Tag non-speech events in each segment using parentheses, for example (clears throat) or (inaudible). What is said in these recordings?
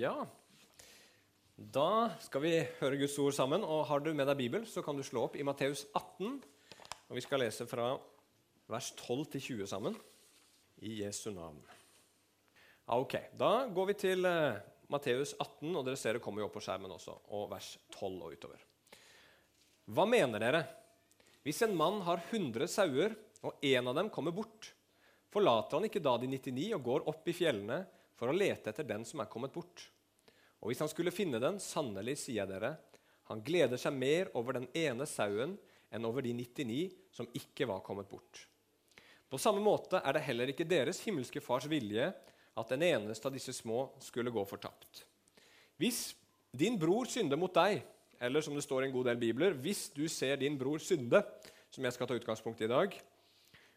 Ja, da skal vi høre Guds ord sammen. og Har du med deg Bibel, så kan du slå opp i Matteus 18. og Vi skal lese fra vers 12 til 20 sammen i Jesu navn. Ok, Da går vi til uh, Matteus 18, og dere ser det kommer jo opp på skjermen også, og vers 12 og utover. Hva mener dere? Hvis en mann har 100 sauer, og en av dem kommer bort, forlater han ikke da de 99 og går opp i fjellene for å lete etter den som er kommet bort. Og hvis han skulle finne den, sannelig sier jeg dere, han gleder seg mer over den ene sauen enn over de 99 som ikke var kommet bort. På samme måte er det heller ikke deres himmelske Fars vilje at den eneste av disse små skulle gå fortapt. Hvis din bror synder mot deg, eller som det står i en god del bibler, hvis du ser din bror synde, som jeg skal ta utgangspunkt i i dag,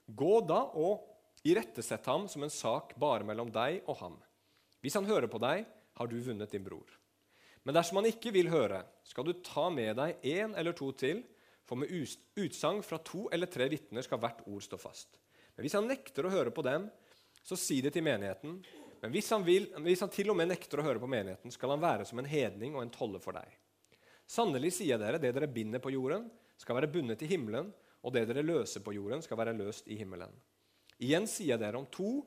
gå da og irettesett ham som en sak bare mellom deg og ham. Hvis han hører på deg, har du vunnet din bror. Men dersom han ikke vil høre, skal du ta med deg én eller to til, for med utsagn fra to eller tre vitner skal hvert ord stå fast. Men hvis han nekter å høre på dem, så si det til menigheten. Men hvis han, vil, hvis han til og med nekter å høre på menigheten, skal han være som en hedning og en tolle for deg. Sannelig sier dere, det dere binder på jorden, skal være bundet i himmelen, og det dere løser på jorden, skal være løst i himmelen. Igjen sier dere om to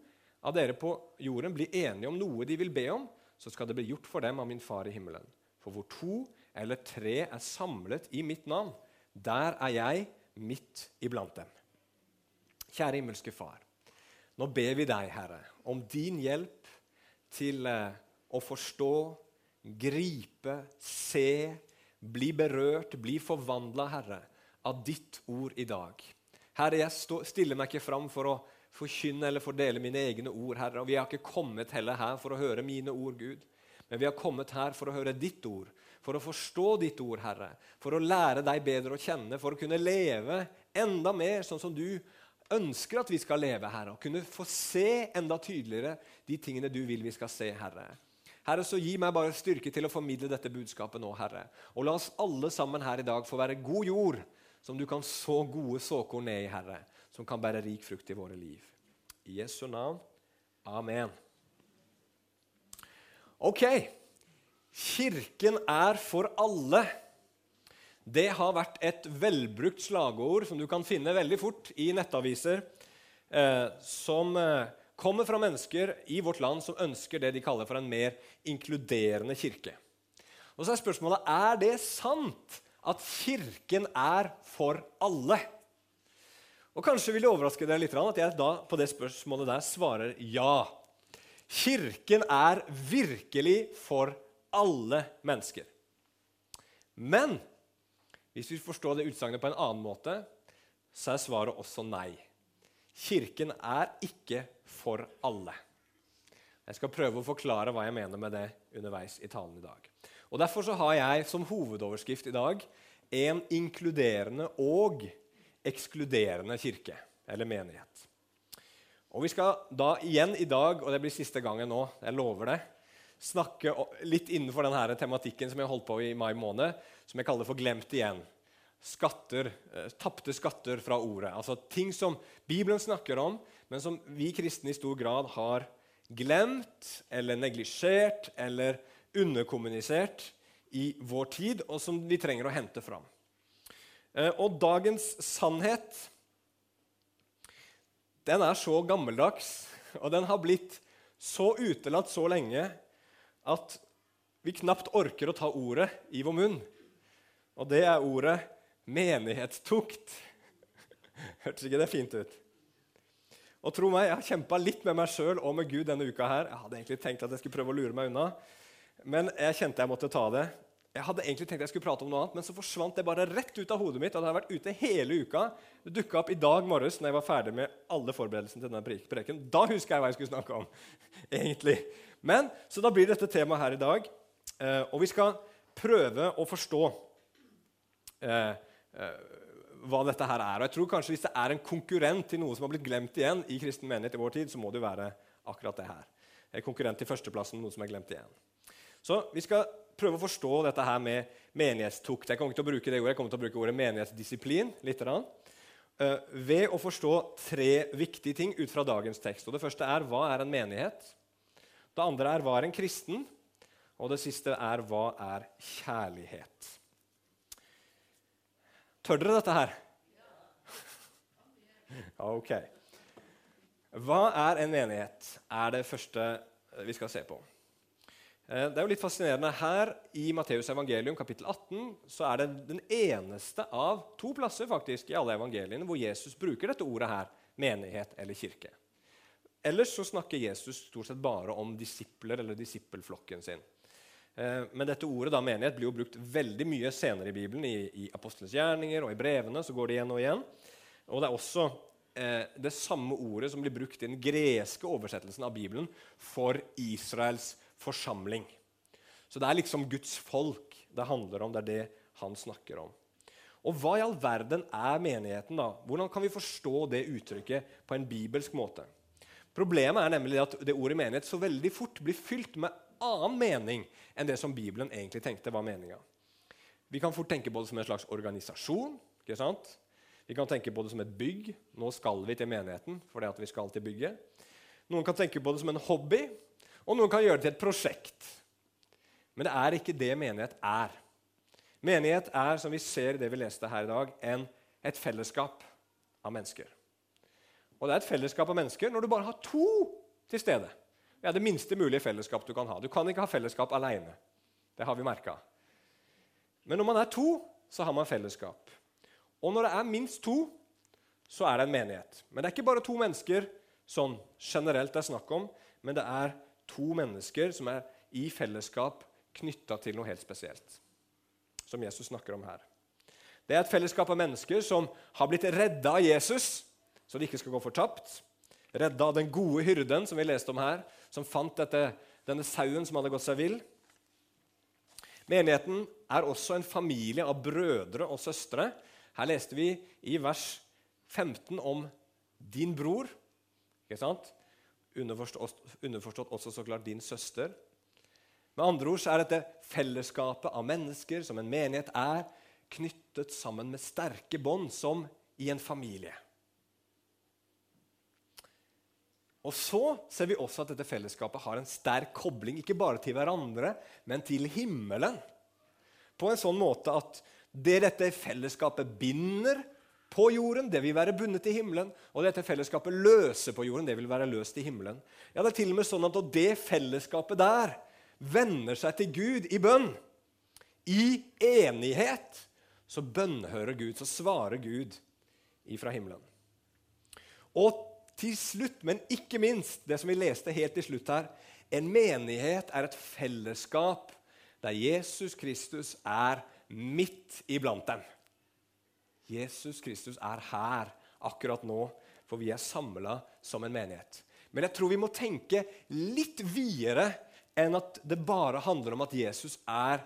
av dere på jorden blir enige om noe de vil be om, så skal det bli gjort for dem av min far i himmelen. For hvor to eller tre er samlet i mitt navn, der er jeg midt iblant dem. Kjære himmelske Far. Nå ber vi deg, Herre, om din hjelp til eh, å forstå, gripe, se, bli berørt, bli forvandla, Herre, av ditt ord i dag. Herre, jeg stiller meg ikke fram for å forkynne eller fordele mine egne ord, Herre. Og vi har ikke kommet heller her for å høre mine ord, Gud. Men vi har kommet her for å høre ditt ord, for å forstå ditt ord, Herre. For å lære deg bedre å kjenne, for å kunne leve enda mer sånn som du ønsker at vi skal leve, Herre. Og kunne få se enda tydeligere de tingene du vil vi skal se, Herre. Herre, så Gi meg bare styrke til å formidle dette budskapet nå, Herre. Og la oss alle sammen her i dag få være god jord som du kan så gode såkorn ned i, Herre som kan bære rik frukt i våre liv. I Jesu navn. Amen. Ok. Kirken er for alle. Det har vært et velbrukt slagord som du kan finne veldig fort i nettaviser, eh, som eh, kommer fra mennesker i vårt land som ønsker det de kaller for en mer inkluderende kirke. Og så er spørsmålet er det sant at Kirken er for alle. Og Kanskje vil det overraske dere litt at jeg da på det spørsmålet der svarer ja. Kirken er virkelig for alle mennesker. Men hvis vi forstår det utsagnet på en annen måte, så er svaret også nei. Kirken er ikke for alle. Jeg skal prøve å forklare hva jeg mener med det underveis i talen i dag. Og Derfor så har jeg som hovedoverskrift i dag en inkluderende og ekskluderende kirke eller menighet. Og Vi skal da igjen i dag, og det blir siste gangen nå, jeg lover det, snakke litt innenfor denne tematikken som jeg holdt på i mai måned, som jeg kaller for 'glemt igjen'. Skatter, eh, Tapte skatter fra ordet. Altså ting som Bibelen snakker om, men som vi kristne i stor grad har glemt eller neglisjert eller underkommunisert i vår tid, og som vi trenger å hente fram. Eh, og dagens sannhet den er så gammeldags, og den har blitt så utelatt så lenge at vi knapt orker å ta ordet i vår munn. Og det er ordet menighetstukt. (laughs) Hørtes ikke det fint ut? Og tro meg, Jeg har kjempa litt med meg sjøl og med Gud denne uka. her. Jeg hadde egentlig tenkt at jeg skulle prøve å lure meg unna, men jeg kjente jeg måtte ta det. Jeg hadde egentlig tenkt jeg skulle prate om noe annet, men så forsvant det bare rett ut av hodet mitt. og det har vært ute hele uka. Det dukka opp i dag morges når jeg var ferdig med alle forberedelsene til denne preken. Da husker jeg hva jeg skulle snakke om. (laughs) egentlig. Men, Så da blir dette temaet her i dag. Eh, og vi skal prøve å forstå eh, eh, hva dette her er. Og jeg tror kanskje Hvis det er en konkurrent til noe som har blitt glemt igjen i kristen menighet i vår tid, så må det jo være akkurat det her. En konkurrent til førsteplassen, noe som er glemt igjen. Så vi skal prøve å forstå dette her med menighetstukt. Jeg kommer til å bruke det ordet, jeg kommer til å bruke ordet menighetsdisiplin. litt. Uh, ved å forstå tre viktige ting ut fra dagens tekst. Og Det første er hva er en menighet? Det andre er hva er en kristen? Og det siste er hva er kjærlighet? Tør dere dette her? (laughs) Ok. Hva er en menighet? er det første vi skal se på. Eh, det er jo litt fascinerende. Her i Matteus evangelium kapittel 18 så er det den eneste av to plasser faktisk i alle evangeliene hvor Jesus bruker dette ordet her, menighet eller kirke. Ellers så snakker Jesus stort sett bare om disipler eller disippelflokken sin. Eh, men dette ordet da, menighet blir jo brukt veldig mye senere i Bibelen. I, i Apostelens gjerninger og i brevene så går det igjen og igjen. Og det er også eh, det samme ordet som blir brukt i den greske oversettelsen av Bibelen for Israels forsamling. Så det er liksom Guds folk det handler om. Det er det han snakker om. Og hva i all verden er menigheten, da? Hvordan kan vi forstå det uttrykket på en bibelsk måte? Problemet er nemlig at det ordet menighet så veldig fort blir fylt med annen mening enn det som Bibelen egentlig tenkte var meninga. Vi kan fort tenke på det som en slags organisasjon. ikke sant? Vi kan tenke på det som et bygg. Nå skal vi til menigheten fordi vi skal til bygget. Noen kan tenke på det som en hobby, og noen kan gjøre det til et prosjekt. Men det er ikke det menighet er. Menighet er, som vi ser i det vi leste her i dag, en, et fellesskap av mennesker. Og det er et fellesskap av mennesker når du bare har to til stede. Det er det minste mulige fellesskap du kan ha. Du kan ikke ha fellesskap alene. Det har vi merka. Men når man er to, så har man fellesskap. Og når det er minst to, så er det en menighet. Men det er ikke bare to mennesker sånn generelt det er snakk om, men det er to mennesker som er i fellesskap knytta til noe helt spesielt. Som Jesus snakker om her. Det er et fellesskap av mennesker som har blitt redda av Jesus, så de ikke skal gå fortapt. Redda av den gode hyrden, som vi leste om her, som fant dette, denne sauen som hadde gått seg vill. Menigheten er også en familie av brødre og søstre. Her leste vi i vers 15 om din bror. Ikke sant? Underforstått, underforstått også så klart din søster. Med andre ord så er dette fellesskapet av mennesker som en menighet er, knyttet sammen med sterke bånd, som i en familie. Og så ser vi også at dette fellesskapet har en sterk kobling ikke bare til hverandre, men til himmelen. På en sånn måte at det dette fellesskapet binder på jorden, det vil være bundet i himmelen. Og dette fellesskapet løse på jorden, det vil være løst i himmelen. Ja, det er til og med sånn at det fellesskapet der vender seg til Gud i bønn, i enighet, så bønnhører Gud, så svarer Gud ifra himmelen. Og til slutt, men ikke minst, det som vi leste helt til slutt her En menighet er et fellesskap der Jesus Kristus er midt iblant dem. Jesus Kristus er her akkurat nå, for vi er samla som en menighet. Men jeg tror vi må tenke litt videre enn at det bare handler om at Jesus er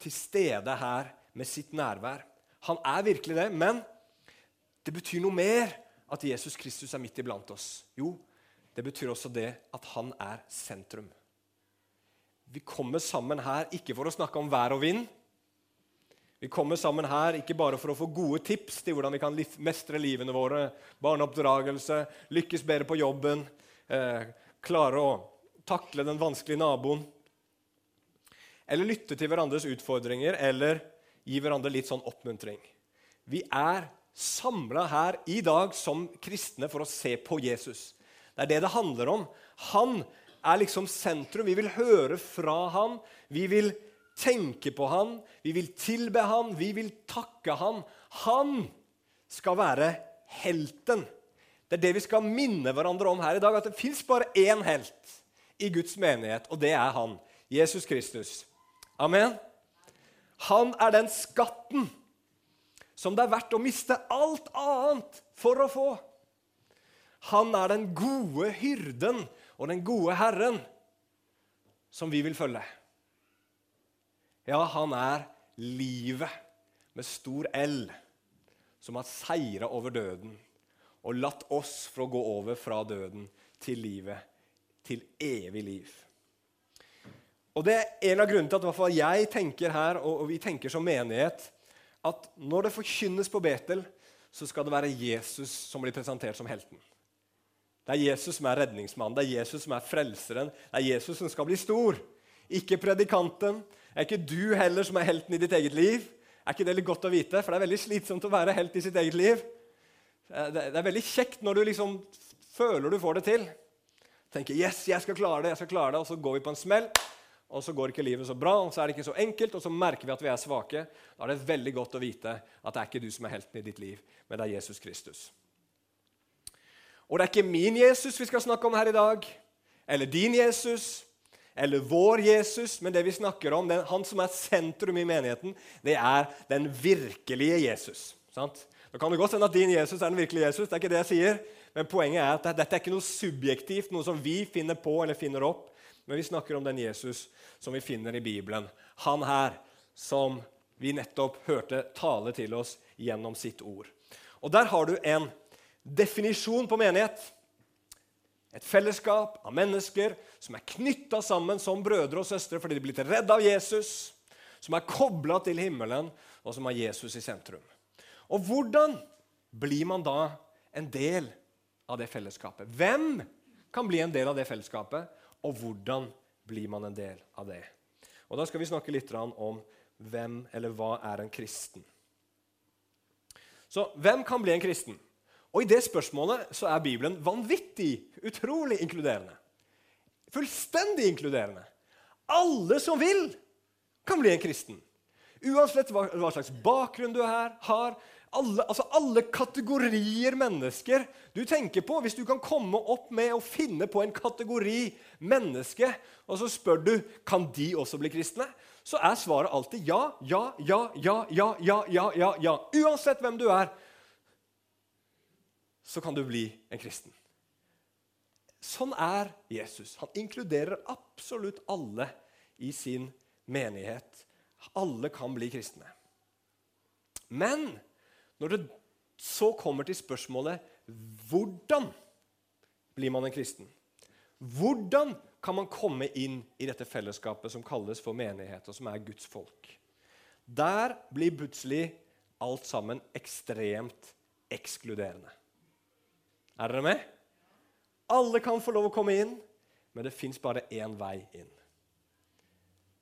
til stede her med sitt nærvær. Han er virkelig det, men det betyr noe mer at Jesus Kristus er midt iblant oss? Jo, det betyr også det at han er sentrum. Vi kommer sammen her ikke for å snakke om vær og vind. Vi kommer sammen her ikke bare for å få gode tips til hvordan vi kan mestre livene våre, barneoppdragelse, lykkes bedre på jobben, eh, klare å takle den vanskelige naboen. Eller lytte til hverandres utfordringer eller gi hverandre litt sånn oppmuntring. Vi er samla her i dag som kristne for å se på Jesus. Det er det det handler om. Han er liksom sentrum. Vi vil høre fra ham. Vi vil tenke på han. Vi vil tilbe han. Vi vil takke han. Han skal være helten. Det er det vi skal minne hverandre om her i dag. At det fins bare én helt i Guds menighet, og det er han. Jesus Kristus. Amen. Han er den skatten som det er verdt å miste alt annet for å få. Han er den gode hyrden og den gode Herren som vi vil følge. Ja, han er livet med stor L, som har seira over døden og latt oss få gå over fra døden til livet, til evig liv. Og Det er en av grunnene til at jeg tenker her, og vi tenker som menighet, at når det forkynnes på Betel, så skal det være Jesus som blir presentert som helten. Det er Jesus som er redningsmannen, det er Jesus som er frelseren, det er Jesus som skal bli stor. ikke predikanten. Er ikke du heller som er helten i ditt eget liv. Er ikke det litt godt å vite? For det er veldig slitsomt å være helt i sitt eget liv. Det er veldig kjekt når du liksom føler du får det til. Tenker 'yes, jeg skal klare det', jeg skal klare det, og så går vi på en smell. Og så går ikke livet så bra, og så er det ikke så enkelt, og så merker vi at vi er svake. Da er det veldig godt å vite at det er ikke du som er helten i ditt liv, men det er Jesus Kristus. Og det er ikke min Jesus vi skal snakke om her i dag, eller din Jesus, eller vår Jesus, men det vi snakker om, den, han som er sentrum i menigheten, det er den virkelige Jesus. Sant? Da kan det godt hende at din Jesus er den virkelige Jesus, det er ikke det jeg sier, men poenget er at dette er ikke noe subjektivt, noe som vi finner på eller finner opp, men vi snakker om den Jesus som vi finner i Bibelen. Han her som vi nettopp hørte tale til oss gjennom sitt ord. Og Der har du en definisjon på menighet. Et fellesskap av mennesker som er knytta sammen som brødre og søstre fordi de er blitt redd av Jesus, som er kobla til himmelen, og som har Jesus i sentrum. Og hvordan blir man da en del av det fellesskapet? Hvem kan bli en del av det fellesskapet, og hvordan blir man en del av det? Og Da skal vi snakke litt om hvem eller hva er en kristen. Så hvem kan bli en kristen? Og i det spørsmålet så er Bibelen vanvittig, utrolig inkluderende. Fullstendig inkluderende. Alle som vil, kan bli en kristen. Uansett hva, hva slags bakgrunn du er, har. Alle, altså alle kategorier mennesker du tenker på. Hvis du kan komme opp med å finne på en kategori menneske, og så spør du kan de også bli kristne, så er svaret alltid ja, ja, ja, ja, ja, ja, ja, ja. ja. Uansett hvem du er, så kan du bli en kristen. Sånn er Jesus. Han inkluderer absolutt alle i sin menighet. Alle kan bli kristne. Men når det så kommer til spørsmålet hvordan blir man en kristen? Hvordan kan man komme inn i dette fellesskapet som kalles for menighet, og som er Guds folk? Der blir plutselig alt sammen ekstremt ekskluderende. Er dere med? Alle kan få lov å komme inn, men det fins bare én vei inn.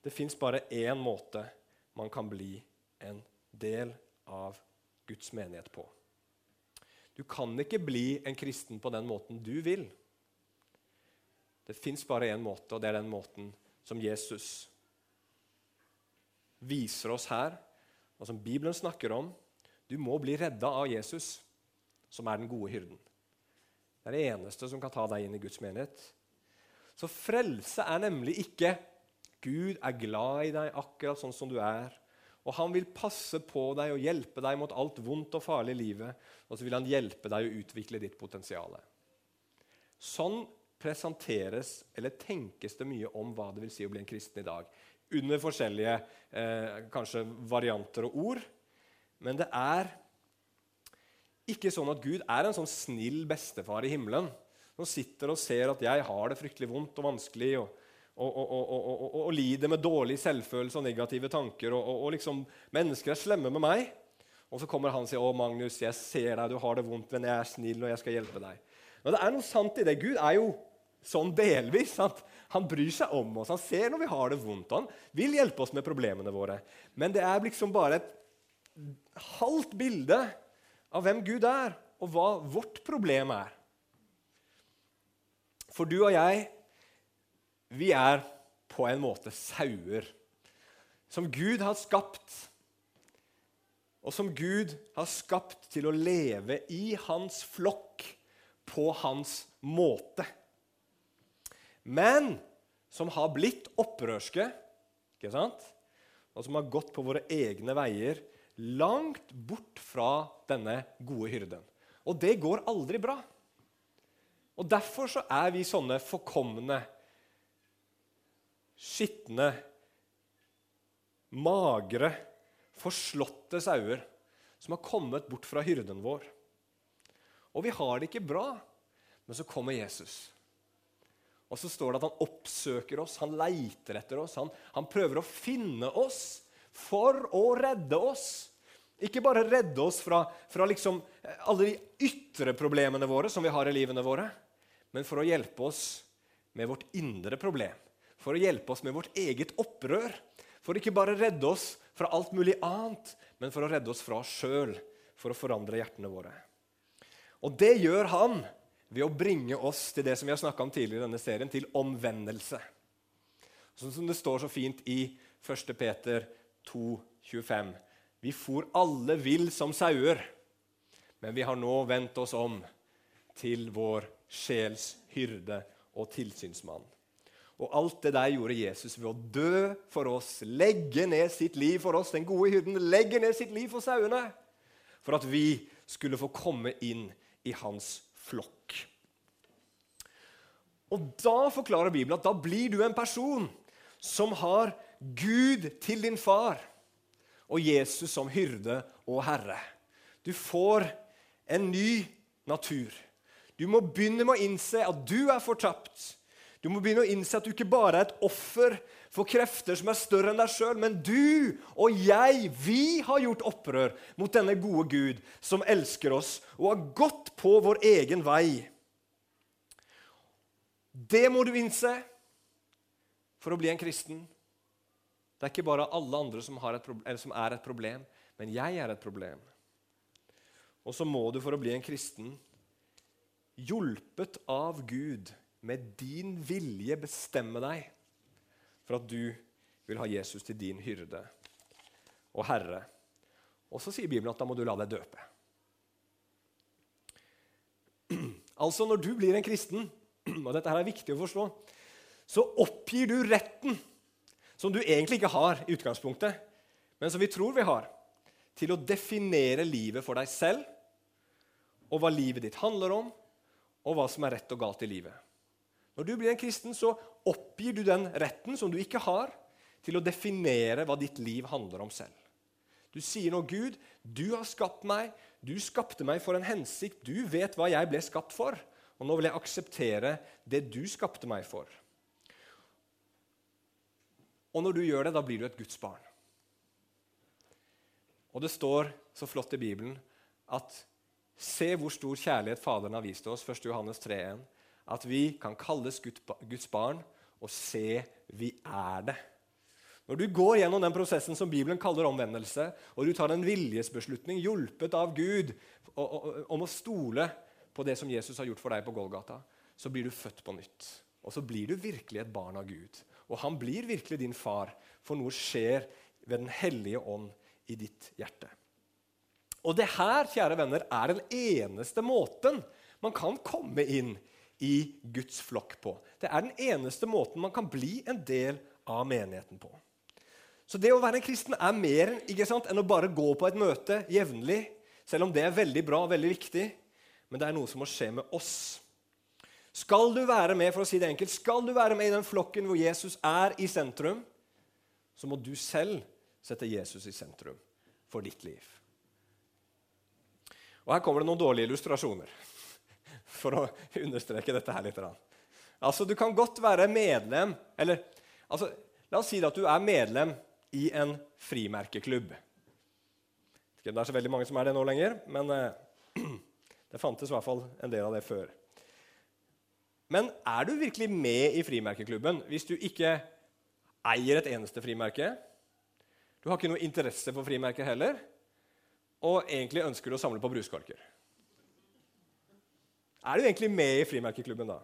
Det fins bare én måte man kan bli en del av Guds menighet på. Du kan ikke bli en kristen på den måten du vil. Det fins bare én måte, og det er den måten som Jesus viser oss her, og som Bibelen snakker om. Du må bli redda av Jesus, som er den gode hyrden. Det er det eneste som kan ta deg inn i Guds menighet. Så frelse er nemlig ikke Gud er glad i deg akkurat sånn som du er, og han vil passe på deg og hjelpe deg mot alt vondt og farlig i livet. Og så vil han hjelpe deg å utvikle ditt potensial. Sånn presenteres eller tenkes det mye om hva det vil si å bli en kristen i dag. Under forskjellige eh, kanskje varianter og ord. Men det er ikke sånn at Gud er en sånn snill bestefar i himmelen som sitter og ser at jeg har det fryktelig vondt og vanskelig. og og, og, og, lider med dårlig selvfølelse og negative tanker. Og, liksom, mennesker er slemme med meg. Og så kommer han og sier, 'Å, Magnus, jeg ser deg, du har det vondt, men jeg er snill, og jeg skal hjelpe deg.' Men det er noe sant i det. Gud er jo sånn delvis. Sant? Han bryr seg om oss, han ser når vi har det vondt. Han vil hjelpe oss med problemene våre. Men det er liksom bare et halvt bilde av hvem Gud er, og hva vårt problem er. For du og jeg vi er på en måte sauer som Gud har skapt, og som Gud har skapt til å leve i hans flokk på hans måte. Men som har blitt opprørske, ikke sant? og som har gått på våre egne veier, langt bort fra denne gode hyrden. Og det går aldri bra. Og Derfor så er vi sånne forkomne skitne, magre, forslåtte sauer som har kommet bort fra hyrden vår. Og vi har det ikke bra, men så kommer Jesus. Og så står det at han oppsøker oss, han leiter etter oss. Han, han prøver å finne oss for å redde oss. Ikke bare redde oss fra, fra liksom alle de ytre problemene våre som vi har i livene våre, men for å hjelpe oss med vårt indre problem for å hjelpe oss med vårt eget opprør. For ikke bare redde oss fra alt mulig annet, men for å redde oss fra oss sjøl, for å forandre hjertene våre. Og det gjør han ved å bringe oss til det som vi har snakka om tidligere i denne serien, til omvendelse. Sånn som det står så fint i 1. Peter 2, 25. Vi for alle vill som sauer, men vi har nå vendt oss om til vår sjels hyrde og tilsynsmann. Og alt det der gjorde Jesus ved å dø for oss, legge ned sitt liv for oss. Den gode hyrden legger ned sitt liv for sauene for at vi skulle få komme inn i hans flokk. Og Da forklarer Bibelen at da blir du en person som har Gud til din far og Jesus som hyrde og herre. Du får en ny natur. Du må begynne med å innse at du er fortapt. Du må begynne å innse at du ikke bare er et offer for krefter som er større enn deg sjøl, men du og jeg, vi har gjort opprør mot denne gode Gud, som elsker oss og har gått på vår egen vei. Det må du innse for å bli en kristen. Det er ikke bare alle andre som, et som er et problem, men jeg er et problem. Og så må du for å bli en kristen hjulpet av Gud, med din vilje bestemme deg for at du vil ha Jesus til din hyrde og herre. Og så sier Bibelen at da må du la deg døpe. (clears throat) Altså, når du blir en kristen, (clears throat) og dette her er viktig å forstå, så oppgir du retten, som du egentlig ikke har i utgangspunktet, men som vi tror vi har, til å definere livet for deg selv og hva livet ditt handler om, og hva som er rett og galt i livet. Når du blir en kristen, så oppgir du den retten som du ikke har, til å definere hva ditt liv handler om selv. Du sier nå, 'Gud, du har skapt meg. Du skapte meg for en hensikt. Du vet hva jeg ble skapt for.' Og nå vil jeg akseptere det du skapte meg for. Og når du gjør det, da blir du et Guds barn. Og det står så flott i Bibelen at Se hvor stor kjærlighet Faderen har vist oss, 1. Johannes 3,1. At vi kan kalles Guds barn, og se vi er det. Når du går gjennom den prosessen som Bibelen kaller omvendelse, og du tar en viljesbeslutning hjulpet av Gud om å stole på det som Jesus har gjort for deg på Golgata, så blir du født på nytt. Og så blir du virkelig et barn av Gud. Og han blir virkelig din far, for noe skjer ved Den hellige ånd i ditt hjerte. Og det her kjære venner, er den eneste måten man kan komme inn i Guds flokk på. Det er den eneste måten man kan bli en del av menigheten på. Så det å være en kristen er mer sant, enn å bare gå på et møte jevnlig, selv om det er veldig bra og veldig viktig. Men det er noe som må skje med oss. Skal du være med for å si det enkelt, skal du være med i den flokken hvor Jesus er i sentrum, så må du selv sette Jesus i sentrum for ditt liv. Og Her kommer det noen dårlige illustrasjoner for å understreke dette her litt. Altså, Du kan godt være medlem eller, altså, La oss si at du er medlem i en frimerkeklubb. Det er så veldig mange som er det nå lenger, men eh, (clears throat) det fantes i hvert fall en del av det før. Men er du virkelig med i frimerkeklubben hvis du ikke eier et eneste frimerke? Du har ikke noe interesse for frimerker heller? og egentlig ønsker du å samle på bruskorker. Er du egentlig med i frimerkeklubben da?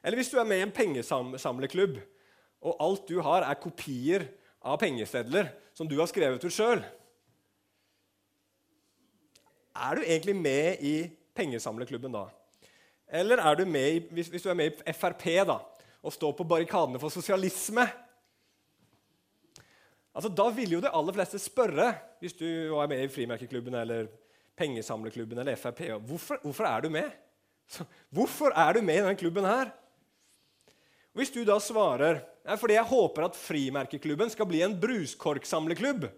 Eller hvis du er med i en pengesamleklubb, og alt du har, er kopier av pengesedler som du har skrevet ut sjøl Er du egentlig med i pengesamleklubben da? Eller er du med i, hvis, hvis du er med i Frp da, og står på barrikadene for sosialisme Altså, Da ville jo de aller fleste spørre, hvis du er med i frimerkeklubben eller pengesamlerklubben eller Frp, hvorfor, hvorfor er du med? Så, hvorfor er du med i denne klubben her? Hvis du da svarer ja, fordi jeg håper at frimerkeklubben skal bli en bruskorksamleklubb,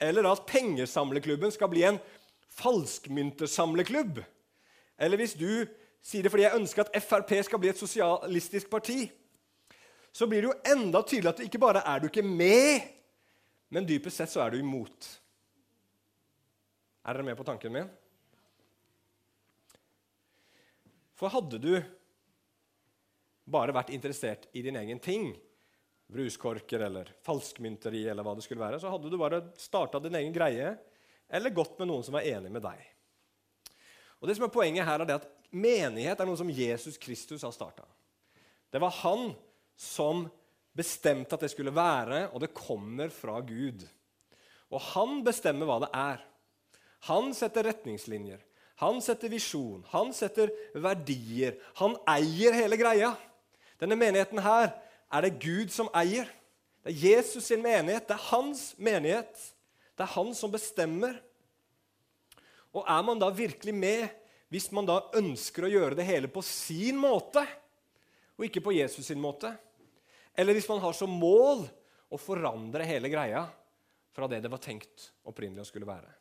eller at Pengesamleklubben skal bli en falskmyntersamlerklubb, eller hvis du sier det fordi jeg ønsker at Frp skal bli et sosialistisk parti, så blir det jo enda tydeligere at ikke bare er du ikke med, men dypest sett så er du imot. Er dere med på tanken min? For hadde du bare vært interessert i din egen ting, bruskorker eller falskmynteri, eller hva det skulle være, så hadde du bare starta din egen greie eller gått med noen som var enig med deg. Og det som er Poenget her er det at menighet er noe som Jesus Kristus har starta. Det var han som bestemte at det skulle være, og det kommer fra Gud. Og han bestemmer hva det er. Han setter retningslinjer, han setter visjon, han setter verdier. Han eier hele greia. Denne menigheten her er det Gud som eier. Det er Jesus sin menighet. Det er hans menighet. Det er han som bestemmer. Og er man da virkelig med hvis man da ønsker å gjøre det hele på sin måte, og ikke på Jesus sin måte? Eller hvis man har som mål å forandre hele greia fra det det var tenkt opprinnelig å skulle være?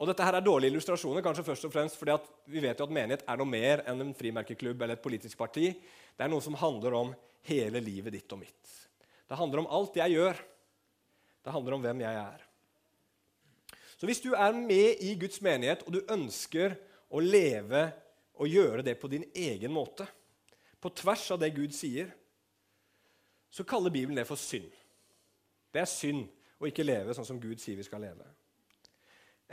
Og dette her er dårlige illustrasjoner, kanskje først og fremst fordi vi vet jo at menighet er noe mer enn en frimerkeklubb eller et politisk parti. Det er noe som handler om hele livet ditt og mitt. Det handler om alt jeg gjør. Det handler om hvem jeg er. Så hvis du er med i Guds menighet, og du ønsker å leve og gjøre det på din egen måte, på tvers av det Gud sier, så kaller Bibelen det for synd. Det er synd å ikke leve sånn som Gud sier vi skal leve.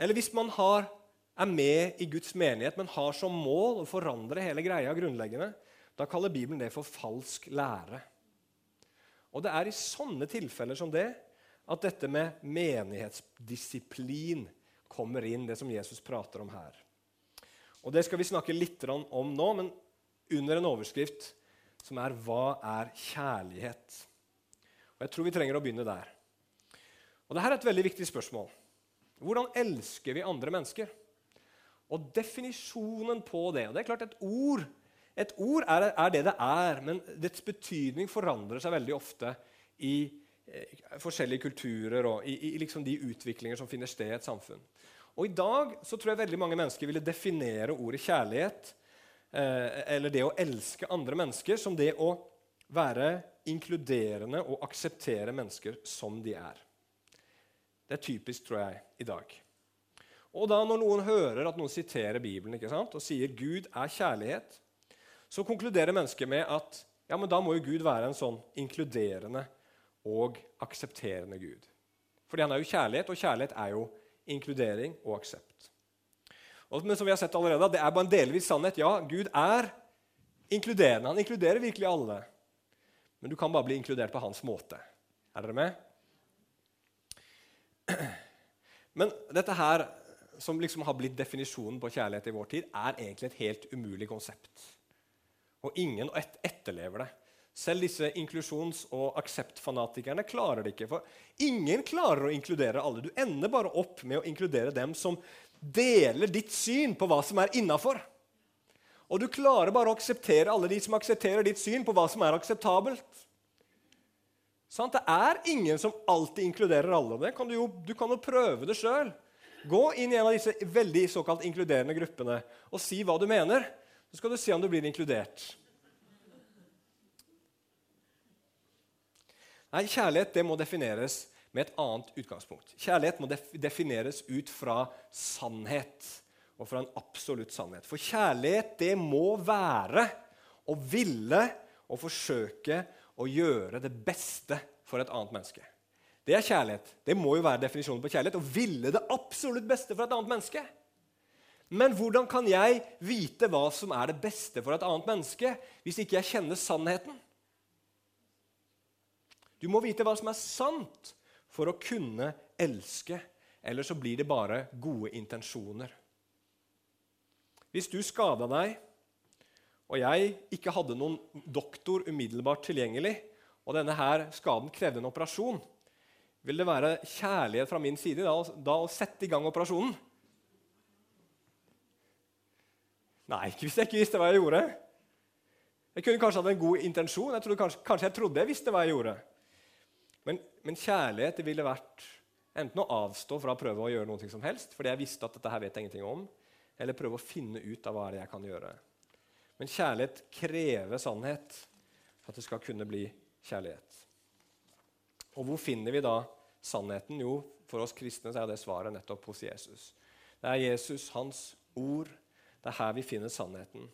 Eller hvis man har, er med i Guds menighet, men har som mål å forandre hele greia grunnleggende, da kaller Bibelen det for falsk lære. Og det er i sånne tilfeller som det at dette med menighetsdisiplin kommer inn, det som Jesus prater om her. Og Det skal vi snakke litt om nå, men under en overskrift som er 'Hva er kjærlighet?' Og Jeg tror vi trenger å begynne der. Og Dette er et veldig viktig spørsmål. Hvordan elsker vi andre mennesker? Og definisjonen på det og det er klart Et ord, et ord er, er, det det er, men dets betydning forandrer seg veldig ofte i forskjellige kulturer og i, i liksom de utviklinger som finner sted i et samfunn. Og I dag så tror jeg veldig mange mennesker ville definere ordet kjærlighet eh, eller det å elske andre mennesker som det å være inkluderende og akseptere mennesker som de er. Det er typisk, tror jeg, i dag. Og da når noen hører at noen siterer Bibelen ikke sant, og sier Gud er kjærlighet, så konkluderer mennesket med at ja, men da må jo Gud være en sånn inkluderende og aksepterende Gud. Fordi han er jo kjærlighet, og kjærlighet er jo inkludering og aksept. Og, men som vi har sett allerede, det er bare en delvis sannhet. Ja, Gud er inkluderende. Han inkluderer virkelig alle. Men du kan bare bli inkludert på hans måte. Er dere med? Men dette her, som liksom har blitt definisjonen på kjærlighet i vår tid, er egentlig et helt umulig konsept. Og ingen etterlever det. Selv disse inklusjons- og akseptfanatikerne klarer det ikke. For ingen klarer å inkludere alle. Du ender bare opp med å inkludere dem som deler ditt syn på hva som er innafor. Og du klarer bare å akseptere alle de som aksepterer ditt syn på hva som er akseptabelt. Sant? Det er ingen som alltid inkluderer alle. Det kan du, jo, du kan jo prøve det sjøl. Gå inn i en av disse veldig såkalt inkluderende gruppene og si hva du mener. Så skal du se om du blir inkludert. Nei, Kjærlighet det må defineres med et annet utgangspunkt. Kjærlighet må defineres ut fra sannhet og fra en absolutt sannhet. For kjærlighet det må være å ville og forsøke å gjøre det beste for et annet menneske. Det er kjærlighet. Det må jo være definisjonen på kjærlighet. Å ville det absolutt beste for et annet menneske. Men hvordan kan jeg vite hva som er det beste for et annet menneske, hvis ikke jeg kjenner sannheten? Du må vite hva som er sant for å kunne elske. Eller så blir det bare gode intensjoner. Hvis du skada deg og jeg ikke hadde noen doktor umiddelbart tilgjengelig, og denne her skaden krevde en operasjon, vil det være kjærlighet fra min side da, da å sette i gang operasjonen? Nei, ikke hvis jeg ikke visste hva jeg gjorde. Jeg kunne kanskje hatt en god intensjon. Jeg kanskje, kanskje, jeg trodde jeg visste hva jeg gjorde. Men, men kjærlighet ville vært enten å avstå fra å prøve å gjøre noe som helst, fordi jeg visste at dette her vet jeg ingenting om, eller prøve å finne ut av hva det er jeg kan gjøre. Men kjærlighet krever sannhet for at det skal kunne bli kjærlighet. Og hvor finner vi da sannheten? Jo, for oss kristne er det svaret nettopp hos Jesus. Det er Jesus, hans ord. Det er her vi finner sannheten.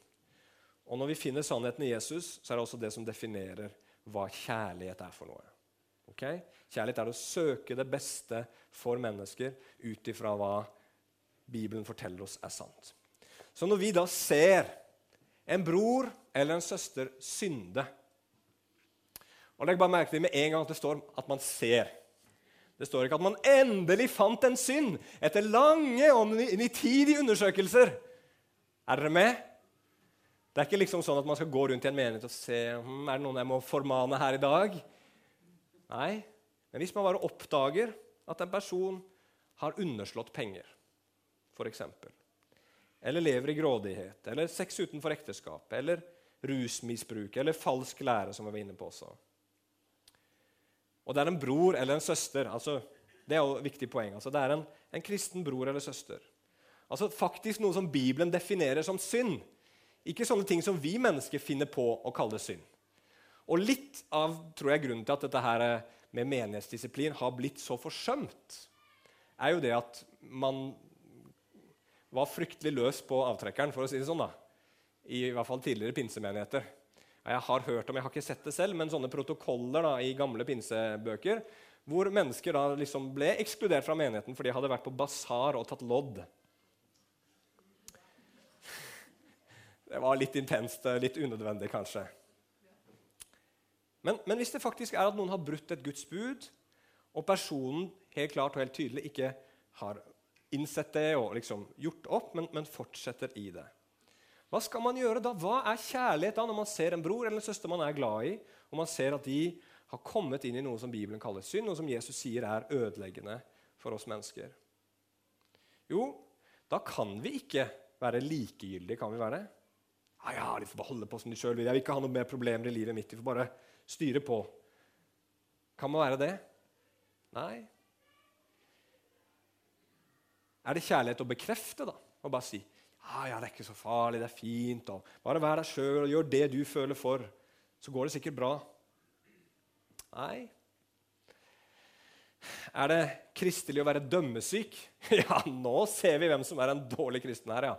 Og når vi finner sannheten i Jesus, så er det også det som definerer hva kjærlighet er for noe. Okay? Kjærlighet er å søke det beste for mennesker ut ifra hva Bibelen forteller oss er sant. Så når vi da ser en bror eller en søster synde og Legg bare merke til med en gang at det står at man ser. Det står ikke at man endelig fant en synd etter lange og nitidige undersøkelser. Er dere med? Det er ikke liksom sånn at man skal gå rundt i en menighet og se hm, er det noen jeg må formane her i dag. Nei, men hvis man bare oppdager at en person har underslått penger, f.eks., eller lever i grådighet, eller sex utenfor ekteskap, eller rusmisbruk, eller falsk lære, som vi var inne på også Og det er en bror eller en søster altså, Det er jo et viktig poeng. Altså, det er en, en kristen bror eller søster. Altså faktisk noe som Bibelen definerer som synd. Ikke sånne ting som vi mennesker finner på å kalle synd. Og litt av tror jeg, grunnen til at dette her med menighetsdisiplin har blitt så forsømt, er jo det at man var fryktelig løs på avtrekkeren, for å si det sånn. da. I, hvert fall tidligere pinsemenigheter. Jeg har hørt om, jeg har ikke sett det selv, men sånne protokoller da, i gamle pinsebøker hvor mennesker da liksom ble ekskludert fra menigheten fordi de hadde vært på basar og tatt lodd. Det var litt intenst, eh, litt unødvendig kanskje. Men, men, hvis det faktisk er at noen har brutt et Guds bud, og personen helt klart og helt tydelig ikke har innsett det og liksom gjort opp, men, men fortsetter i det Hva skal man gjøre da? Hva er kjærlighet da når man ser en bror eller en søster man er glad i, og man ser at de har kommet inn i noe som Bibelen kaller synd, og som Jesus sier er ødeleggende for oss mennesker? Jo, da kan vi ikke være likegyldige, kan vi være det? Ja, ja, de får bare holde på som de sjøl vil. Jeg vil ikke ha noe mer problemer i livet mitt. De får bare styre på. Kan man være det? Nei. Er det kjærlighet å bekrefte, da? Og bare si ah, ja, det er ikke så farlig, det er fint. Og bare vær deg sjøl og gjør det du føler for. Så går det sikkert bra. Nei. Er det kristelig å være dømmesyk? (laughs) Ja, nå ser vi hvem som er en dårlig kristen her, ja.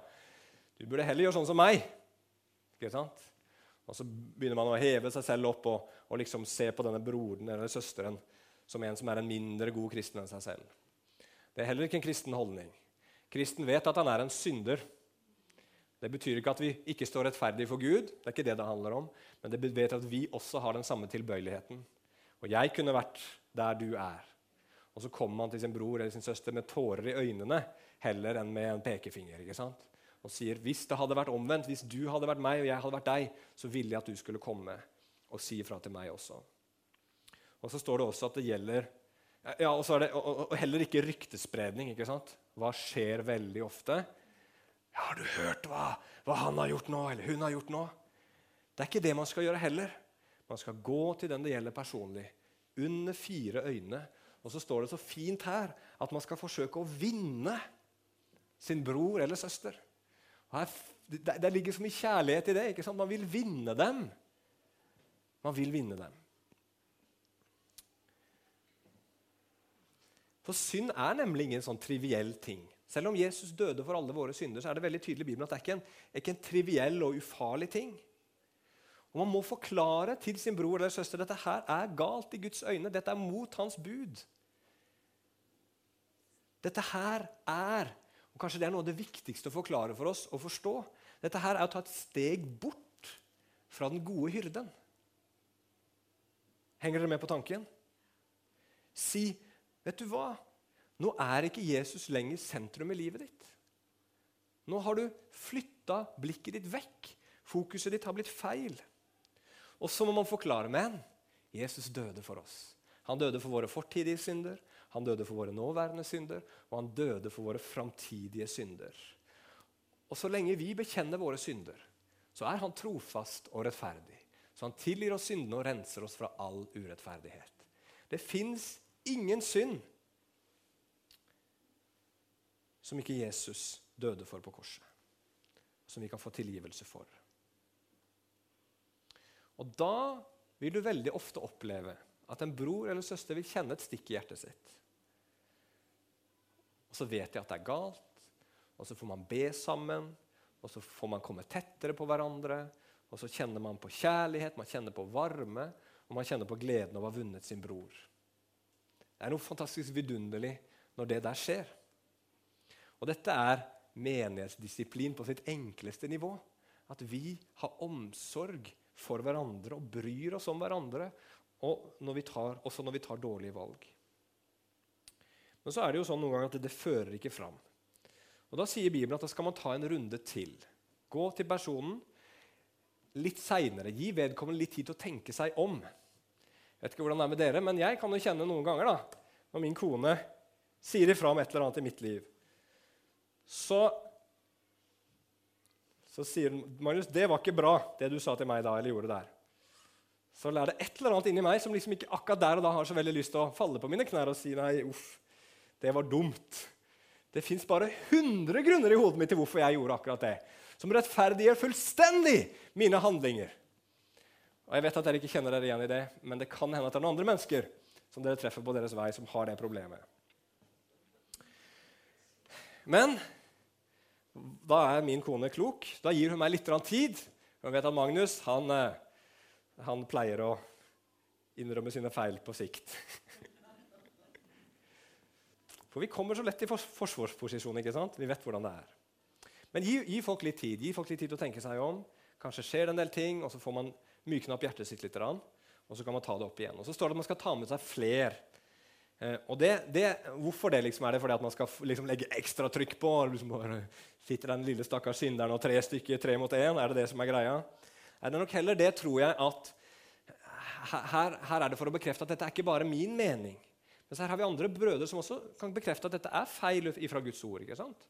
Du burde heller gjøre sånn som meg. Ikke sant? Og så begynner man å heve seg selv opp og, og liksom se på denne broren eller søsteren som en som er en mindre god kristen enn seg selv. Det er heller ikke en kristen holdning. Kristen vet at han er en synder. Det betyr ikke at vi ikke står rettferdig for Gud, det er ikke det det handler om, men det vet at vi også har den samme tilbøyeligheten. Og jeg kunne vært der du er. Og så kommer man til sin bror eller sin søster med tårer i øynene heller enn med en pekefinger. ikke sant? Og sier hvis det hadde vært omvendt, hvis du hadde vært meg og jeg hadde vært deg, så ville jeg at du skulle komme og si ifra til meg også. Og så står det også at det gjelder ja, og, det, og, og heller ikke ryktespredning. ikke sant? Hva skjer veldig ofte? Ja, 'Har du hørt hva, hva han har gjort nå, eller hun har gjort nå?' Det er ikke det man skal gjøre heller. Man skal gå til den det gjelder personlig, under fire øyne. Og så står det så fint her at man skal forsøke å vinne sin bror eller søster. Det, det ligger så mye kjærlighet i det. ikke sant? Man vil vinne dem. Man vil vinne dem. For synd er nemlig ingen sånn triviell ting. Selv om Jesus døde for alle våre synder, så er det veldig tydelig i Bibelen at det er ikke en, ikke en triviell og ufarlig ting. Og Man må forklare til sin bror eller søster dette her er galt i Guds øyne. Dette er mot hans bud. Dette her er og Kanskje det er noe av det viktigste å forklare for oss og forstå. Dette her er å ta et steg bort fra den gode hyrden. Henger dere med på tanken? Si, 'Vet du hva? Nå er ikke Jesus lenger sentrum i livet ditt.' Nå har du flytta blikket ditt vekk. Fokuset ditt har blitt feil. Og så må man forklare, med en. Jesus døde for oss. Han døde for våre fortidige synder, han døde for våre nåværende synder, og han døde for våre framtidige synder. Og så lenge vi bekjenner våre synder, så er han trofast og rettferdig. Så han tilgir oss syndene og renser oss fra all urettferdighet. Det fins ingen synd som ikke Jesus døde for på korset. Som vi kan få tilgivelse for. Og da vil du veldig ofte oppleve at en bror eller søster vil kjenne et stikk i hjertet sitt. Og så vet de at det er galt, og så får man be sammen, og så får man komme tettere på hverandre. Og så kjenner man på kjærlighet, man kjenner på varme, og man kjenner på gleden av å ha vunnet sin bror. Det er noe fantastisk vidunderlig når det der skjer. Og dette er menighetsdisiplin på sitt enkleste nivå. At vi har omsorg for hverandre og bryr oss om hverandre og når tar, også når vi tar dårlige valg. Men så er det jo sånn noen ganger at det, det fører ikke fram. Og Da sier Bibelen at da skal man ta en runde til. Gå til personen litt seinere. Gi vedkommende litt tid til å tenke seg om. Jeg vet ikke hvordan det er med dere, men jeg kan jo kjenne noen ganger da, når min kone sier ifra om et eller annet i mitt liv. Så, så sier hun Magnus, det var ikke bra, det du sa til meg da, eller gjorde der. Så er det et eller annet inni meg som liksom ikke akkurat der og da har så veldig lyst til å falle på mine knær og si nei, uff, det var dumt. Det fins bare 100 grunner i hodet mitt til hvorfor jeg gjorde akkurat det, som rettferdiggjør fullstendig mine handlinger. Og Jeg vet at dere ikke kjenner dere igjen i det, men det kan hende at det er noen andre mennesker som dere treffer på deres vei, som har det problemet. Men da er min kone klok. Da gir hun meg litt tid. Hun vet at Magnus han, eh, han pleier å innrømme sine feil på sikt. For vi kommer så lett i forsvarsposisjon. ikke sant? Vi vet hvordan det er. Men gi, gi, folk litt tid Gi folk litt tid til å tenke seg om. Kanskje skjer det en del ting, og så får man mykne opp hjertet sitt litt. Og så kan man ta det opp igjen. Og så står det at man skal ta med seg fler. Eh, og det, det, hvorfor det? liksom? Er det fordi at man skal liksom, legge ekstra trykk på? Liksom bare Sitter den lille stakkars synderen og tre stykker, tre mot én? Er det det som er greia? Er det nok heller det, tror jeg, at her, her er det for å bekrefte at dette er ikke bare min mening. Men her har vi andre brødre som også kan bekrefte at dette er feil fra Guds ord. ikke sant?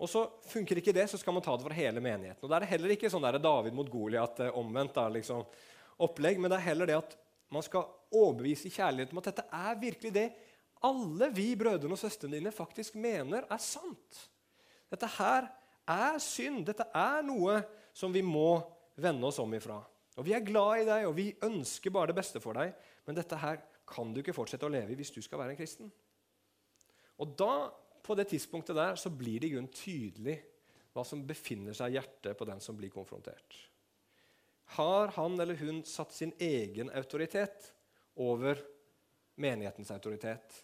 Og så funker ikke det, så skal man ta det for hele menigheten. Og Da er det heller ikke sånn der David mot Goliat eh, omvendt da, liksom, opplegg, men det er heller det at man skal overbevise kjærligheten kjærlighet om at dette er virkelig det alle vi brødrene og søstrene dine faktisk mener er sant. Dette her er synd. Dette er noe som vi må vende oss om ifra. Og Vi er glad i deg, og vi ønsker bare det beste for deg, men dette her kan du ikke fortsette å leve i hvis du skal være en kristen. Og da, på det tidspunktet der, så blir det i grunnen tydelig hva som befinner seg i hjertet på den som blir konfrontert. Har han eller hun satt sin egen autoritet over menighetens autoritet?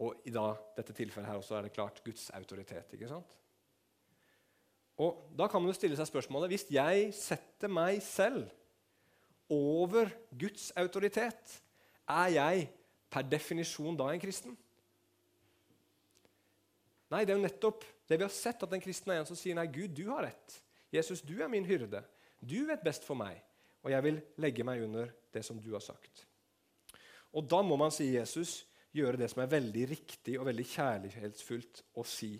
Og i da, dette tilfellet her også er det klart Guds autoritet. ikke sant? Og Da kan man jo stille seg spørsmålet hvis jeg setter meg selv over Guds autoritet, er jeg per definisjon da en kristen? Nei, det er jo nettopp det vi har sett, at en kristen er en som sier nei, Gud, du har rett. Jesus, du er min hyrde. Du vet best for meg, og jeg vil legge meg under det som du har sagt. Og da må man, sier Jesus, gjøre det som er veldig riktig og veldig kjærlighetsfullt å si.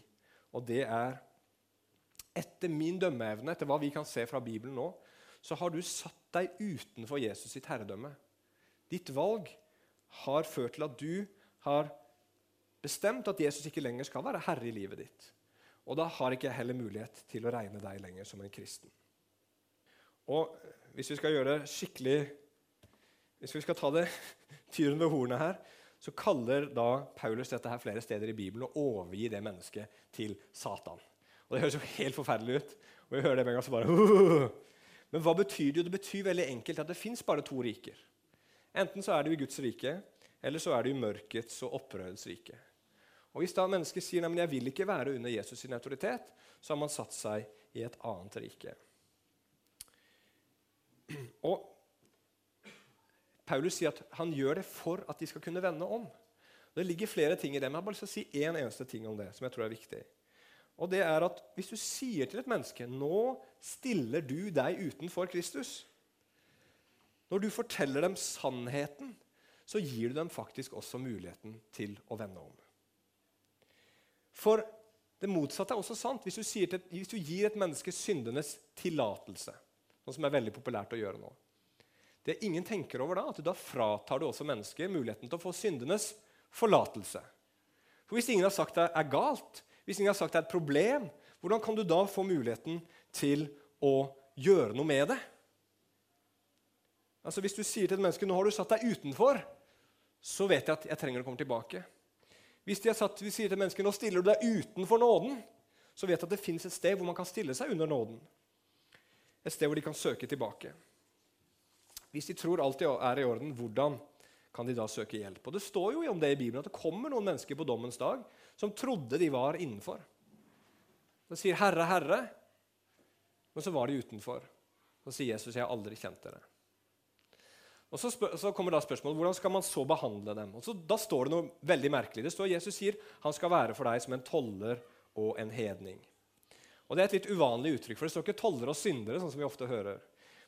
Og det er etter min dømmeevne, etter hva vi kan se fra Bibelen nå, så har du satt deg utenfor Jesus sitt herredømme. Ditt valg har ført til at du har bestemt at Jesus ikke lenger skal være herre i livet ditt. Og da har ikke jeg heller mulighet til å regne deg lenger som en kristen. Og hvis vi skal gjøre det skikkelig Hvis vi skal ta det (laughs) tyren ved hornet her, så kaller da Paulus dette her flere steder i Bibelen å overgi det mennesket til Satan. Og Det høres jo helt forferdelig ut. Og vi hører det med en gang så bare (laughs) Men hva betyr det? Det betyr veldig enkelt at det fins bare to riker. Enten så er du i Guds rike, eller så er du i mørkets og opprørets rike. Og Hvis da mennesket sier at jeg vil ikke være under Jesus sin autoritet, så har man satt seg i et annet rike. Og Paulus sier at han gjør det for at de skal kunne vende om. Det ligger flere ting i det, men jeg har bare lyst til å si én eneste ting om det. som jeg tror er viktig. Og det er at Hvis du sier til et menneske nå stiller du deg utenfor Kristus, når du forteller dem sannheten, så gir du dem faktisk også muligheten til å vende om. For det motsatte er også sant. Hvis du, til, hvis du gir et menneske syndenes tillatelse, noe som er veldig populært å gjøre nå Det ingen tenker over da, at da fratar du også mennesket muligheten til å få syndenes forlatelse. For Hvis ingen har sagt det er galt, hvis ingen har sagt det er et problem, hvordan kan du da få muligheten til å gjøre noe med det? Altså Hvis du sier til et menneske nå har du satt deg utenfor, så vet jeg at jeg trenger å komme tilbake. Hvis de satt, vi sier til et menneske nå stiller du deg utenfor nåden, så vet jeg at det fins et sted hvor man kan stille seg under nåden. et sted hvor de kan søke tilbake. Hvis de tror alt er i orden, hvordan kan de da søke hjelp? Og Det står jo om det i Bibelen at det kommer noen mennesker på dommens dag som trodde de var innenfor. De sier 'Herre, Herre', men så var de utenfor. Så sier Jesus 'Jeg har aldri kjent dere'. Og Så, så kommer da spørsmålet hvordan skal man så behandle dem. Og så, Da står det noe veldig merkelig. Det står Jesus sier han skal være for deg som en toller og en hedning. Og Det er et litt uvanlig uttrykk, for det står ikke toller og syndere. sånn som vi ofte hører.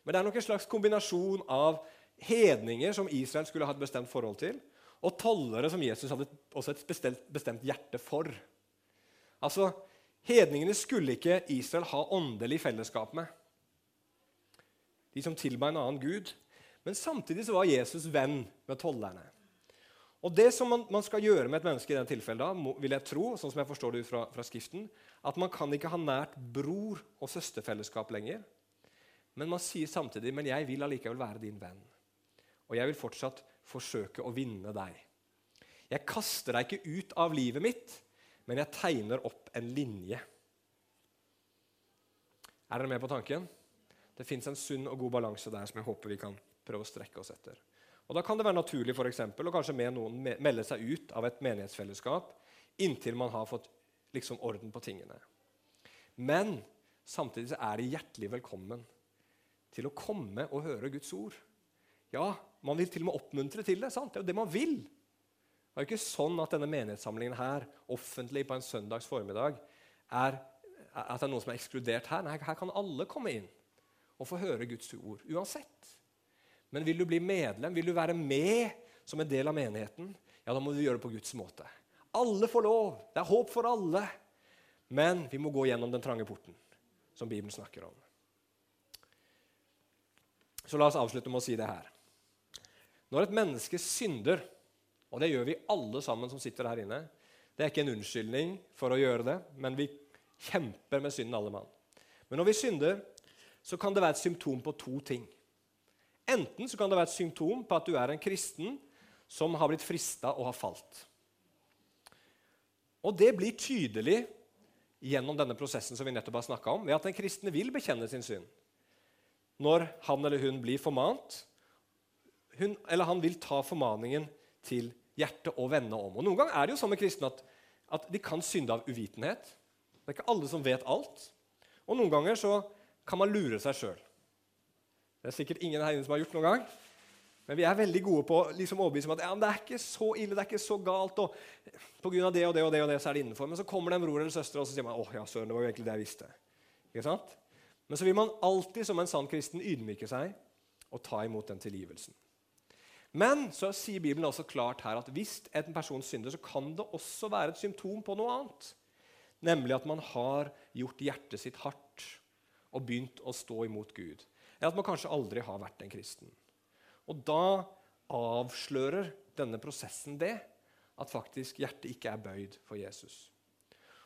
Men det er nok en slags kombinasjon av hedninger som Israel skulle ha et bestemt forhold til, og tollere som Jesus hadde også et bestemt, bestemt hjerte for. Altså, Hedningene skulle ikke Israel ha åndelig fellesskap med. De som tilba en annen gud. Men samtidig så var Jesus venn med tollerne. Og Det som man, man, skal gjøre med et menneske i den tilfellet, da, vil jeg tro, sånn som jeg forstår det ut fra, fra Skriften, at man kan ikke ha nært bror- og søsterfellesskap lenger. Men man sier samtidig men jeg vil allikevel være din venn. Og jeg vil fortsatt forsøke å vinne deg. Jeg kaster deg ikke ut av livet mitt, men jeg tegner opp en linje. Er dere med på tanken? Det fins en sunn og god balanse der som jeg håper vi kan prøve å strekke oss etter. Og Da kan det være naturlig for eksempel, å kanskje med noen melde seg ut av et menighetsfellesskap inntil man har fått liksom orden på tingene. Men samtidig er de hjertelig velkommen til å komme og høre Guds ord. Ja, man vil til og med oppmuntre til det. sant? Det er jo det man vil. Det er jo ikke sånn at denne menighetssamlingen her, offentlig på en søndags formiddag, er, at det er noen som er ekskludert her. Nei, her kan alle komme inn og få høre Guds ord uansett. Men vil du bli medlem, vil du være med som en del av menigheten, ja, da må du gjøre det på Guds måte. Alle får lov. Det er håp for alle. Men vi må gå gjennom den trange porten, som Bibelen snakker om. Så la oss avslutte med å si det her. Når et menneske synder, og det gjør vi alle sammen som sitter her inne Det er ikke en unnskyldning for å gjøre det, men vi kjemper med synden alle mann. Men når vi synder, så kan det være et symptom på to ting. Enten så kan det være et symptom på at du er en kristen som har blitt frista og har falt. Og det blir tydelig gjennom denne prosessen som vi nettopp har snakka om, ved at den kristne vil bekjenne sin synd når han eller hun blir formant. Hun eller han vil ta formaningen til hjertet og vende om. Og Noen ganger er det jo sånn med kristne at, at de kan synde av uvitenhet. Det er ikke alle som vet alt. Og noen ganger så kan man lure seg sjøl. Det er sikkert ingen her inne som har gjort noen gang. Men vi er veldig gode på liksom overbevise om at ja, det er ikke så ille, det er ikke så galt. og på grunn av det og det og det og det så er det innenfor. Men så kommer det en bror eller søster og så sier man, åh, ja, søren, det var jo egentlig det jeg visste. Ikke sant? Men så vil man alltid som en sann kristen ydmyke seg og ta imot den tilgivelsen. Men så sier Bibelen også klart her at hvis en person synder, så kan det også være et symptom på noe annet. Nemlig at man har gjort hjertet sitt hardt og begynt å stå imot Gud. Eller at man kanskje aldri har vært en kristen. Og da avslører denne prosessen det, at faktisk hjertet ikke er bøyd for Jesus.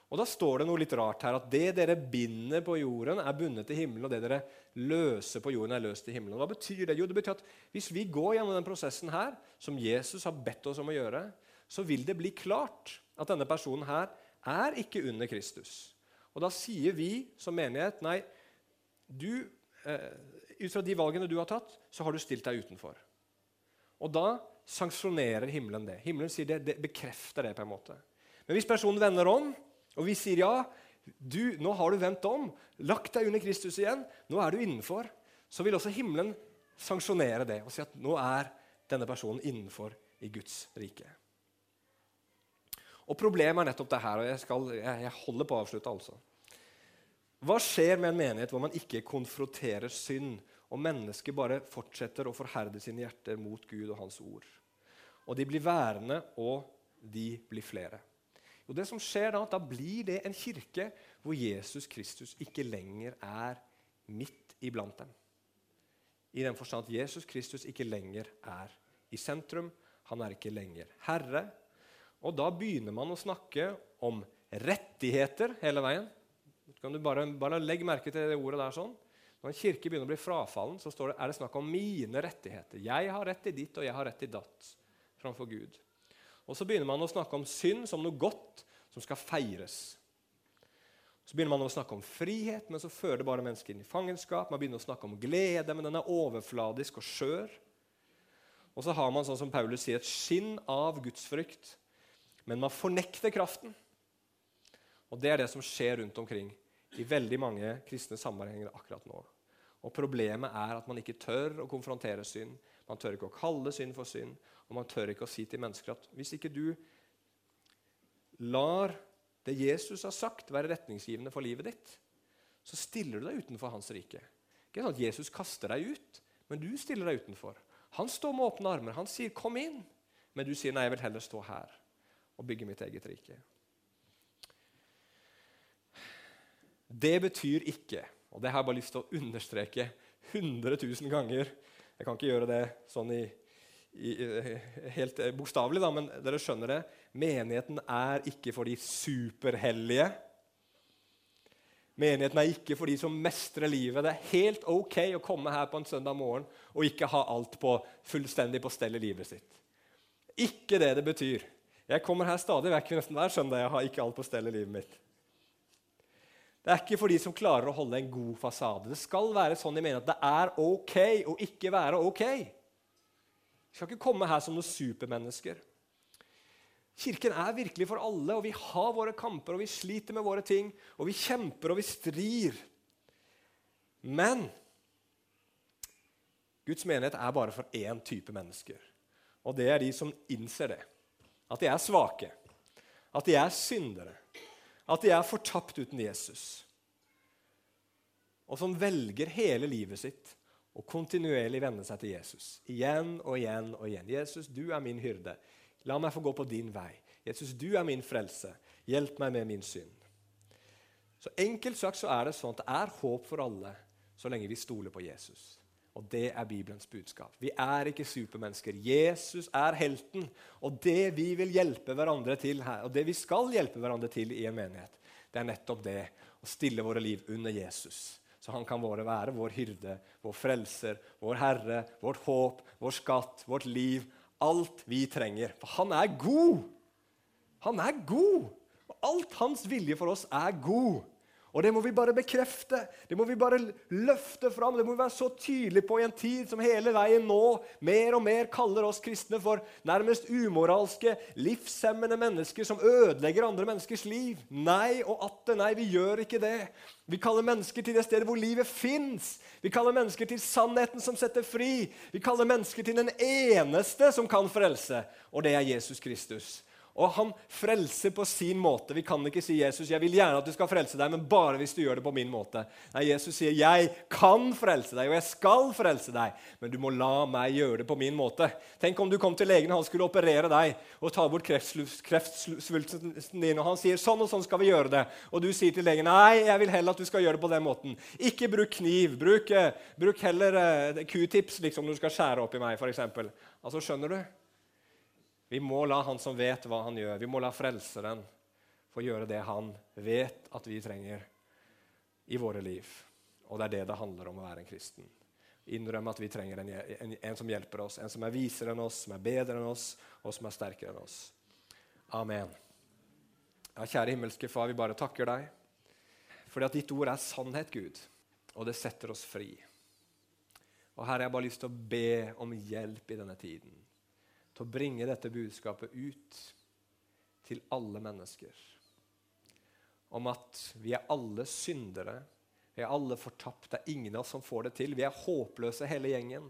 Og Da står det noe litt rart her, at det dere binder på jorden, er bundet til himmelen, og det dere løser på jorden, er løst til himmelen. Hva betyr det? Jo, det betyr at Hvis vi går gjennom den prosessen her, som Jesus har bedt oss om å gjøre, så vil det bli klart at denne personen her er ikke under Kristus. Og Da sier vi som menighet nei, du, eh, ut fra de valgene du har tatt, så har du stilt deg utenfor. Og da sanksjonerer himmelen det. Himmelen sier det, det bekrefter det. på en måte. Men hvis personen vender om og vi sier ja, du, nå har du vendt om, lagt deg under Kristus igjen, nå er du innenfor. Så vil også himmelen sanksjonere det og si at nå er denne personen innenfor i Guds rike. Og Problemet er nettopp det her, og jeg, skal, jeg holder på å avslutte. altså. Hva skjer med en menighet hvor man ikke konfronterer synd, og mennesker bare fortsetter å forherde sine hjerter mot Gud og Hans ord? Og de blir værende, og de blir flere. Jo, det som skjer Da da blir det en kirke hvor Jesus Kristus ikke lenger er midt iblant dem. I den forstand at Jesus Kristus ikke lenger er i sentrum. Han er ikke lenger herre. Og da begynner man å snakke om rettigheter hele veien. Kan du bare, bare legge merke til det ordet der sånn. Når en kirke begynner å bli frafallen, så det, er det snakk om mine rettigheter. Jeg har rett til ditt, og jeg har rett til datt framfor Gud. Og så begynner man å snakke om synd som noe godt som skal feires. Så begynner man å snakke om frihet, men så fører det bare mennesker inn i fangenskap. Man begynner å snakke om glede, men den er overfladisk og skjør. Og så har man sånn som Paulus sier, et skinn av gudsfrykt, men man fornekter kraften. Og Det er det som skjer rundt omkring i veldig mange kristne sammenhenger akkurat nå. Og Problemet er at man ikke tør å konfrontere synd. Man tør ikke å kalle synd for synd, og man tør ikke å si til mennesker at hvis ikke du lar det Jesus har sagt, være retningsgivende for livet ditt, så stiller du deg utenfor hans rike. Ikke sånn at Jesus kaster deg ut, men du stiller deg utenfor. Han står med åpne armer. Han sier 'kom inn', men du sier 'nei, jeg vil heller stå her og bygge mitt eget rike'. Det betyr ikke, og det har jeg bare lyst til å understreke 100 000 ganger Jeg kan ikke gjøre det sånn i, i, helt bokstavelig, men dere skjønner det. Menigheten er ikke for de superhellige. Menigheten er ikke for de som mestrer livet. Det er helt ok å komme her på en søndag morgen og ikke ha alt på, fullstendig på stell i livet sitt. Ikke det det betyr. Jeg kommer her stadig vekk nesten hver søndag. Jeg har ikke alt på stell i livet mitt. Det er ikke for de som klarer å holde en god fasade. Det skal være sånn de mener at det er ok å ikke være ok. Vi skal ikke komme her som noen supermennesker. Kirken er virkelig for alle, og vi har våre kamper, og vi sliter med våre ting, og vi kjemper og vi strir. Men Guds menighet er bare for én type mennesker, og det er de som innser det. At de er svake, at de er syndere, at de er fortapt uten Jesus. Og som velger hele livet sitt å kontinuerlig vende seg til Jesus. Igjen og igjen og igjen. 'Jesus, du er min hyrde. La meg få gå på din vei. Jesus, du er min frelse. Hjelp meg med min synd. Så Enkelt sagt så er det sånn at det er håp for alle så lenge vi stoler på Jesus. Og Det er Bibelens budskap. Vi er ikke supermennesker. Jesus er helten. Og det vi vil hjelpe hverandre til her, og det vi skal hjelpe hverandre til i en menighet, det er nettopp det å stille våre liv under Jesus. Så han kan våre være vår hyrde, vår frelser, vår Herre, vårt håp, vår skatt, vårt liv, alt vi trenger. For han er god! Han er god! Og alt hans vilje for oss er god. Og det må vi bare bekrefte, det må vi bare løfte fram. Det må vi være så tydelige på i en tid som hele veien nå mer og mer kaller oss kristne for nærmest umoralske, livshemmende mennesker som ødelegger andre menneskers liv. Nei og atter nei, vi gjør ikke det. Vi kaller mennesker til det stedet hvor livet fins. Vi kaller mennesker til sannheten som setter fri. Vi kaller mennesker til den eneste som kan frelse, og det er Jesus Kristus. Og han frelser på sin måte. Vi kan ikke si Jesus, jeg vil gjerne at du skal frelse deg, men bare hvis du gjør det på min måte. Nei, Jesus sier, jeg kan frelse deg, og jeg skal frelse deg, men du må la meg gjøre det på min måte. Tenk om du kom til legen, og han skulle operere deg og ta bort kreftsvulsten din, og han sier sånn og sånn skal vi gjøre det, og du sier til legen nei, jeg vil heller at du skal gjøre det på den måten. Ikke bruk kniv. Bruk, eh, bruk heller uh, q-tips liksom, når du skal skjære opp i meg, f.eks. Altså, skjønner du? Vi må la Han som vet hva han gjør, vi må la Frelseren få gjøre det han vet at vi trenger i våre liv. Og det er det det handler om å være en kristen. Innrømme at vi trenger en, en, en som hjelper oss, en som er visere enn oss, som er bedre enn oss, og som er sterkere enn oss. Amen. Ja, kjære himmelske Far, vi bare takker deg fordi at ditt ord er sannhet, Gud, og det setter oss fri. Og Herre, jeg har bare lyst til å be om hjelp i denne tiden til å bringe dette budskapet ut til alle mennesker. Om at vi er alle syndere, vi er alle fortapt. Det er ingen av oss som får det til. Vi er håpløse, hele gjengen.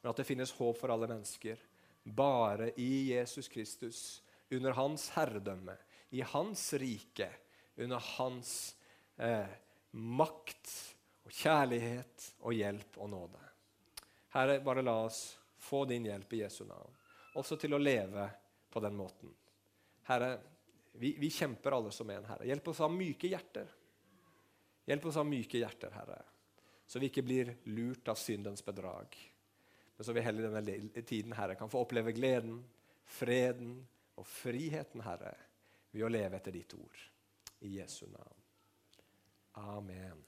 Men at det finnes håp for alle mennesker. Bare i Jesus Kristus, under hans herredømme, i hans rike, under hans eh, makt og kjærlighet og hjelp og nåde. Herre, bare la oss få din hjelp i Jesu navn også til å leve på den måten. Herre, vi, vi kjemper alle som en, Herre. Hjelp oss å ha myke hjerter. Hjelp oss å ha myke hjerter, Herre, så vi ikke blir lurt av syndens bedrag. Men så vi heller i denne tiden, Herre, kan få oppleve gleden, freden og friheten, Herre, ved å leve etter ditt ord. I Jesu navn. Amen.